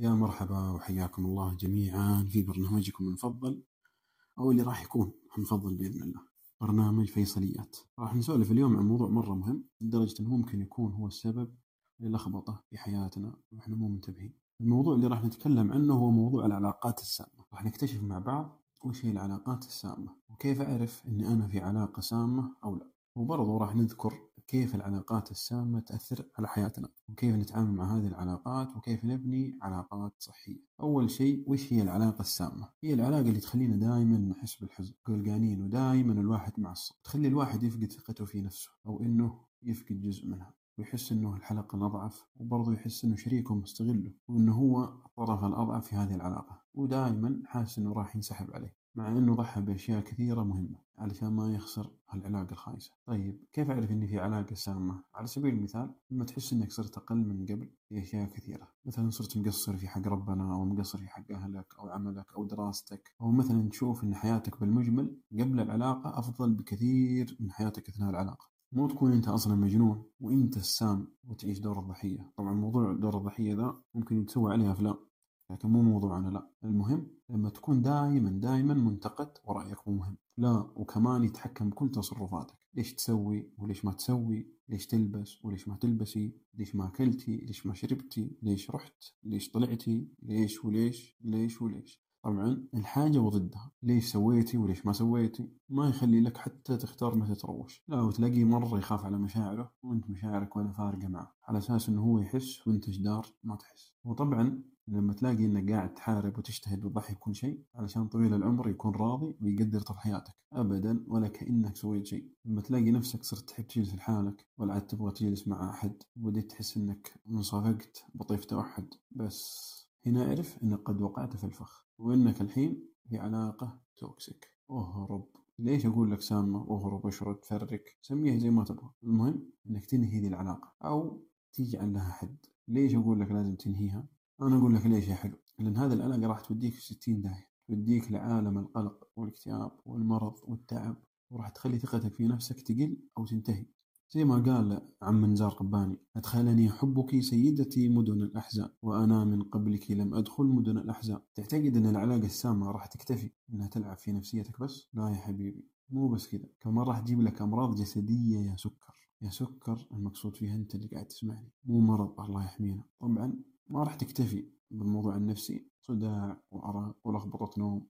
يا مرحبا وحياكم الله جميعا في برنامجكم المفضل أو اللي راح يكون المفضل بإذن الله برنامج فيصليات. راح نسولف اليوم عن موضوع مرة مهم لدرجة أنه ممكن يكون هو السبب للخبطة في حياتنا وإحنا مو منتبهين. الموضوع اللي راح نتكلم عنه هو موضوع العلاقات السامة. راح نكتشف مع بعض وش هي العلاقات السامة وكيف أعرف أني أنا في علاقة سامة أو لا. وبرضه راح نذكر كيف العلاقات السامة تأثر على حياتنا وكيف نتعامل مع هذه العلاقات وكيف نبني علاقات صحية. أول شيء وش هي العلاقة السامة؟ هي العلاقة اللي تخلينا دائما نحس بالحزن قلقانين ودائما الواحد معصب تخلي الواحد يفقد ثقته في نفسه أو إنه يفقد جزء منها ويحس إنه الحلقة الأضعف وبرضه يحس إنه شريكه مستغله وإنه هو الطرف الأضعف في هذه العلاقة. ودائما حاسس إنه راح ينسحب عليه. مع إنه ضحى بأشياء كثيرة مهمة علشان ما يخسر هالعلاقة الخايسة. طيب كيف أعرف إني في علاقة سامة؟ على سبيل المثال لما تحس إنك صرت أقل من قبل في أشياء كثيرة مثلا صرت مقصر في حق ربنا أو مقصر في حق أهلك أو عملك أو دراستك أو مثلا تشوف إن حياتك بالمجمل قبل العلاقة أفضل بكثير من حياتك أثناء العلاقة. مو تكون أنت أصلا مجنون وأنت السام وتعيش دور الضحية. طبعا موضوع دور الضحية ذا ممكن يتسوى عليه أفلام. لكن مو موضوعنا لا. المهم لما تكون دائما دائما منتقد ورأيك مو مهم. لا وكمان يتحكم بكل تصرفاتك. ليش تسوي؟ وليش ما تسوي؟ ليش تلبس؟ وليش ما تلبسي؟ ليش ما أكلتي؟ ليش ما شربتي؟ ليش رحت؟ ليش طلعتي؟ ليش وليش؟ ليش وليش؟ طبعا الحاجة وضدها. ليش سويتي وليش ما سويتي؟ ما يخلي لك حتى تختار متى تروش لا وتلاقيه مرة يخاف على مشاعره وانت مشاعرك ولا فارقة معه. على أساس إنه هو يحس وانت جدار ما تحس. وطبعا لما تلاقي إنك قاعد تحارب وتجتهد وتضحي بكل شيء علشان طويل العمر يكون راضي ويقدر تضحياتك. ابدا ولا كأنك سويت شيء. لما تلاقي نفسك صرت تحب تجلس لحالك ولا عاد تبغى تجلس مع أحد وبديت تحس إنك انصفقت بطيف توحد. بس هنا أعرف إنك قد وقعت في الفخ وإنك الحين في علاقة toxic. اهرب ليش أقول لك سامة؟ اهرب اشرد فرك سميها زي ما تبغى. المهم إنك تنهي ذي العلاقة أو تجعل لها حد. ليش أقول لك لازم تنهيها؟ أنا أقول لك ليش يا حلو؟ لأن هذه العلاقة راح توديك في ستين داهية. توديك لعالم القلق والاكتئاب والمرض والتعب وراح تخلي ثقتك في نفسك تقل أو تنتهي. زي ما قال عم نزار قباني أدخلني حبك سيدتي مدن الأحزان وأنا من قبلك لم أدخل مدن الأحزان تعتقد أن العلاقة السامة راح تكتفي أنها تلعب في نفسيتك بس؟ لا يا حبيبي مو بس كذا كمان راح تجيب لك أمراض جسدية يا سكر. يا سكر المقصود فيها أنت اللي قاعد تسمعني مو مرض الله يحمينا. طبعا ما راح تكتفي بالموضوع النفسي صداع وأرق ولخبطة نوم.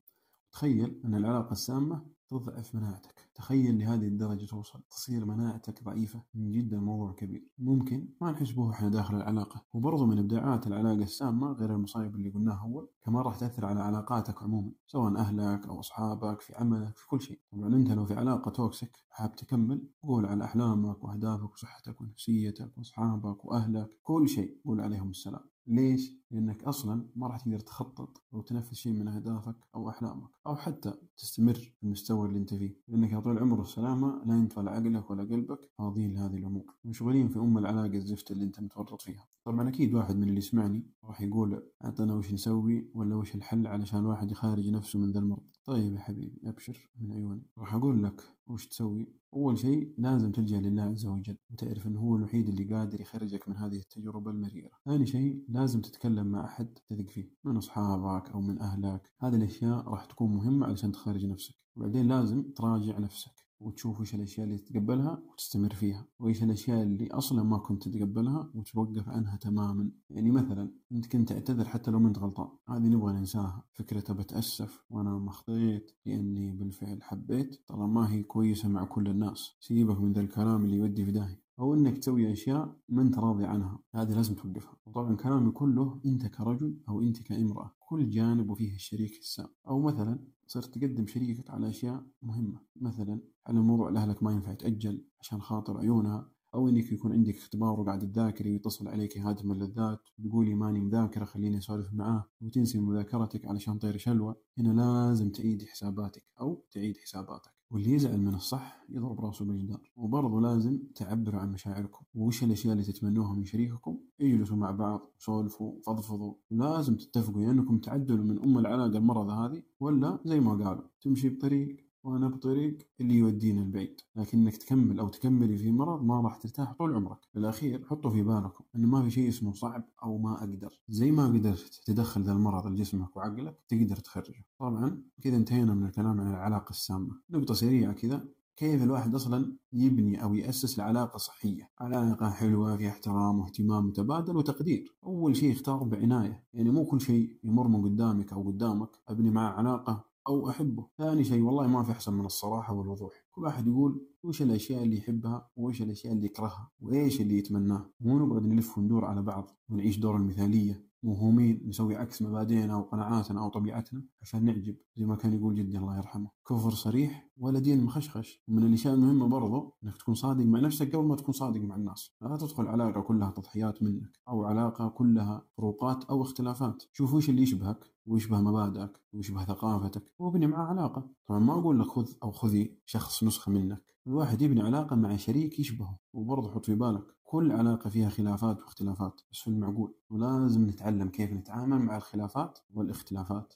تخيل أن العلاقة السامة تضعف مناعتك. تخيل لهذه الدرجة توصل. تصير مناعتك ضعيفة. من جدا موضوع كبير. ممكن ما نحس به إحنا داخل العلاقة. وبرضه من ابداعات العلاقة السامة غير المصايب اللي قلناها أول كمان راح تأثر على علاقاتك عموما. سواء أهلك أو أصحابك في عملك في كل شيء. طبعا أنت لو في علاقة توكسيك حاب تكمل. قول على أحلامك وأهدافك وصحتك ونفسيتك وأصحابك وأهلك. كل شيء. قول عليهم السلام. ليش؟ لأنك أصلا ما راح تقدر تخطط أو تنفذ شيء من أهدافك أو أحلامك. أو حتى تستمر في المستوى اللي أنت فيه. لأنك يا طول العمر والسلامة لا ولا عقلك ولا قلبك فاضيين لهذه الأمور. مشغولين في أم العلاقة الزفت اللي أنت متورط فيها. طبعا أكيد واحد من اللي يسمعني راح يقول أعطنا وش نسوي ولا وش الحل علشان واحد يخارج نفسه من ذا المرض. طيب يا حبيبي أبشر من عيوني. راح أقول لك وش تسوي؟ أول شيء لازم تلجأ لله عز وجل وتعرف أنه هو الوحيد اللي قادر يخرجك من هذه التجربة المريرة. ثاني شيء لازم تتكلم مع أحد تثق فيه من أصحابك أو من أهلك. هذه الأشياء راح تكون مهمة علشان تخرج نفسك. وبعدين لازم تراجع نفسك. وتشوف وش الأشياء اللي تتقبلها وتستمر فيها وإيش الأشياء اللي أصلا ما كنت تتقبلها وتوقف عنها تماما. يعني مثلا أنت كنت تعتذر حتى لو ما أنت غلطان. هذه نبغى ننساها. فكرة بتأسف وأنا ما خطيت لأني بالفعل حبيت ترى ما هي كويسة مع كل الناس. سيبك من ذا الكلام اللي يودي في داهية. أو إنك تسوي أشياء ما أنت راضي عنها. هذه لازم توقفها. وطبعا كلامي كله أنت كرجل أو أنت كامرأة. كل جانب وفيه الشريك السام. أو مثلا صرت تقدم شريكك على أشياء مهمة. مثلا على موضوع لأهلك ما ينفع تأجل عشان خاطر عيونها. أو إنك يكون عندك اختبار وقاعد تذاكري ويتصل عليك هاتف اللذات تقولي ماني مذاكرة خليني أسولف معاه وتنسي مذاكرتك علشان طير شلوى هنا لازم تعيد حساباتك أو تعيد حساباتك. واللي يزعل من الصح يضرب راسه بالجدار. وبرضه لازم تعبروا عن مشاعركم وش الأشياء اللي تتمنوها من شريككم. اجلسوا مع بعض سولفوا فضفضوا. لازم تتفقوا يا إنكم تعدلوا من أم العلاقة المرضى هذه ولا زي ما قالوا. تمشي بطريق وأنا بطريق اللي يودينا البعيد لكنك تكمل أو تكملي في مرض ما راح ترتاح طول عمرك. في الأخير حطوا في بالكم أن ما في شيء اسمه صعب أو ما أقدر. زي ما قدرت تدخل ذا المرض لجسمك وعقلك تقدر تخرجه. طبعا كذا انتهينا من الكلام عن العلاقة السامة. نقطة سريعة كذا. كيف الواحد أصلا يبني أو يأسس لعلاقه صحية، علاقة حلوة فيها احترام واهتمام متبادل وتقدير، أول شيء اختاره بعناية، يعني مو كل شيء يمر من قدامك أو قدامك. أبني معه علاقة أو أحبه، ثاني شيء والله ما في أحسن من الصراحة والوضوح، كل واحد يقول وش الأشياء اللي يحبها وإيش الأشياء اللي يكرهها وإيش اللي يتمناه، مو نقعد نلف وندور على بعض ونعيش دور المثالية موهومين نسوي عكس مبادئنا وقناعاتنا أو طبيعتنا عشان نعجب زي ما كان يقول جدي الله يرحمه كفر صريح ولا دين مخشخش. ومن الأشياء المهمة برضو أنك تكون صادق مع نفسك قبل ما تكون صادق مع الناس. لا تدخل علاقة كلها تضحيات منك أو علاقة كلها فروقات أو اختلافات. شوف وش اللي يشبهك ويشبه مبادئك ويشبه ثقافتك وابني معاه علاقة. طبعا ما أقول لك خذ أو خذي شخص نسخة منك. الواحد يبني علاقة مع شريك يشبهه وبرضه حط في بالك كل علاقة فيها خلافات واختلافات بس في المعقول؟ ولازم نتعلم كيف نتعامل مع الخلافات والاختلافات.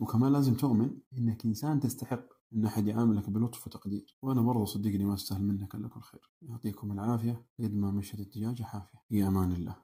وكمان لازم تؤمن إنك إنسان تستحق إن أحد يعاملك بلطف وتقدير. وأنا برضه صدقني ما أستاهل منك إلا كل خير. يعطيكم العافية. قد ما مشت الدجاجة حافية. في أمان الله.